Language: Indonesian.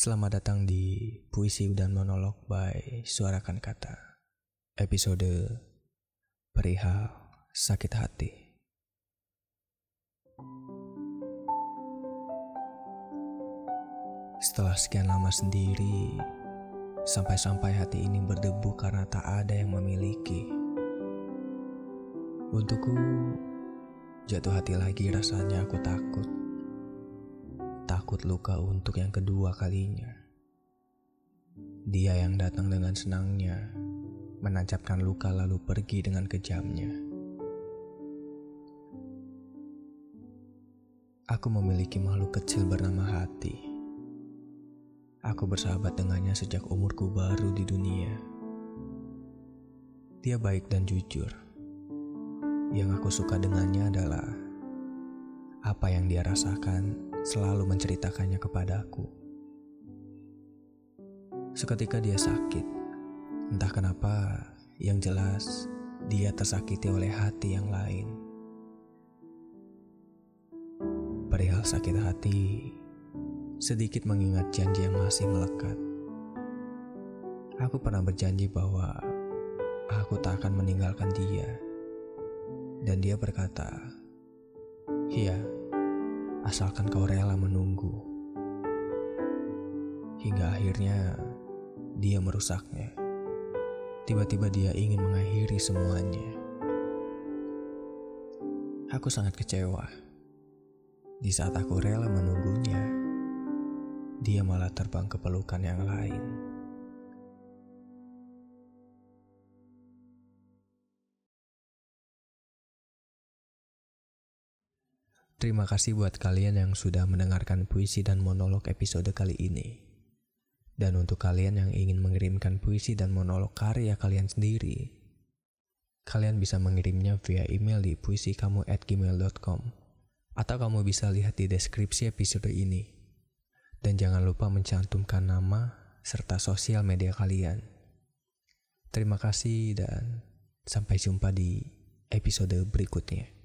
Selamat datang di Puisi dan Monolog by Suarakan Kata Episode Perihal Sakit Hati. Setelah sekian lama sendiri Sampai-sampai hati ini berdebu karena tak ada yang memiliki. Untukku Jatuh hati lagi rasanya aku takut takut luka untuk yang kedua kalinya. Dia yang datang dengan senangnya, menancapkan luka lalu pergi dengan kejamnya. Aku memiliki makhluk kecil bernama hati. Aku bersahabat dengannya sejak umurku baru di dunia. Dia baik dan jujur. Yang aku suka dengannya adalah apa yang dia rasakan selalu menceritakannya kepadaku. Seketika dia sakit, entah kenapa, yang jelas dia tersakiti oleh hati yang lain. Perihal sakit hati, sedikit mengingat janji yang masih melekat. Aku pernah berjanji bahwa aku tak akan meninggalkan dia. Dan dia berkata, "Iya, asalkan kau rela menunggu. Hingga akhirnya dia merusaknya. Tiba-tiba dia ingin mengakhiri semuanya. Aku sangat kecewa. Di saat aku rela menunggunya, dia malah terbang ke pelukan yang lain. Terima kasih buat kalian yang sudah mendengarkan puisi dan monolog episode kali ini. Dan untuk kalian yang ingin mengirimkan puisi dan monolog karya kalian sendiri, kalian bisa mengirimnya via email di puisikamu@gmail.com atau kamu bisa lihat di deskripsi episode ini. Dan jangan lupa mencantumkan nama serta sosial media kalian. Terima kasih dan sampai jumpa di episode berikutnya.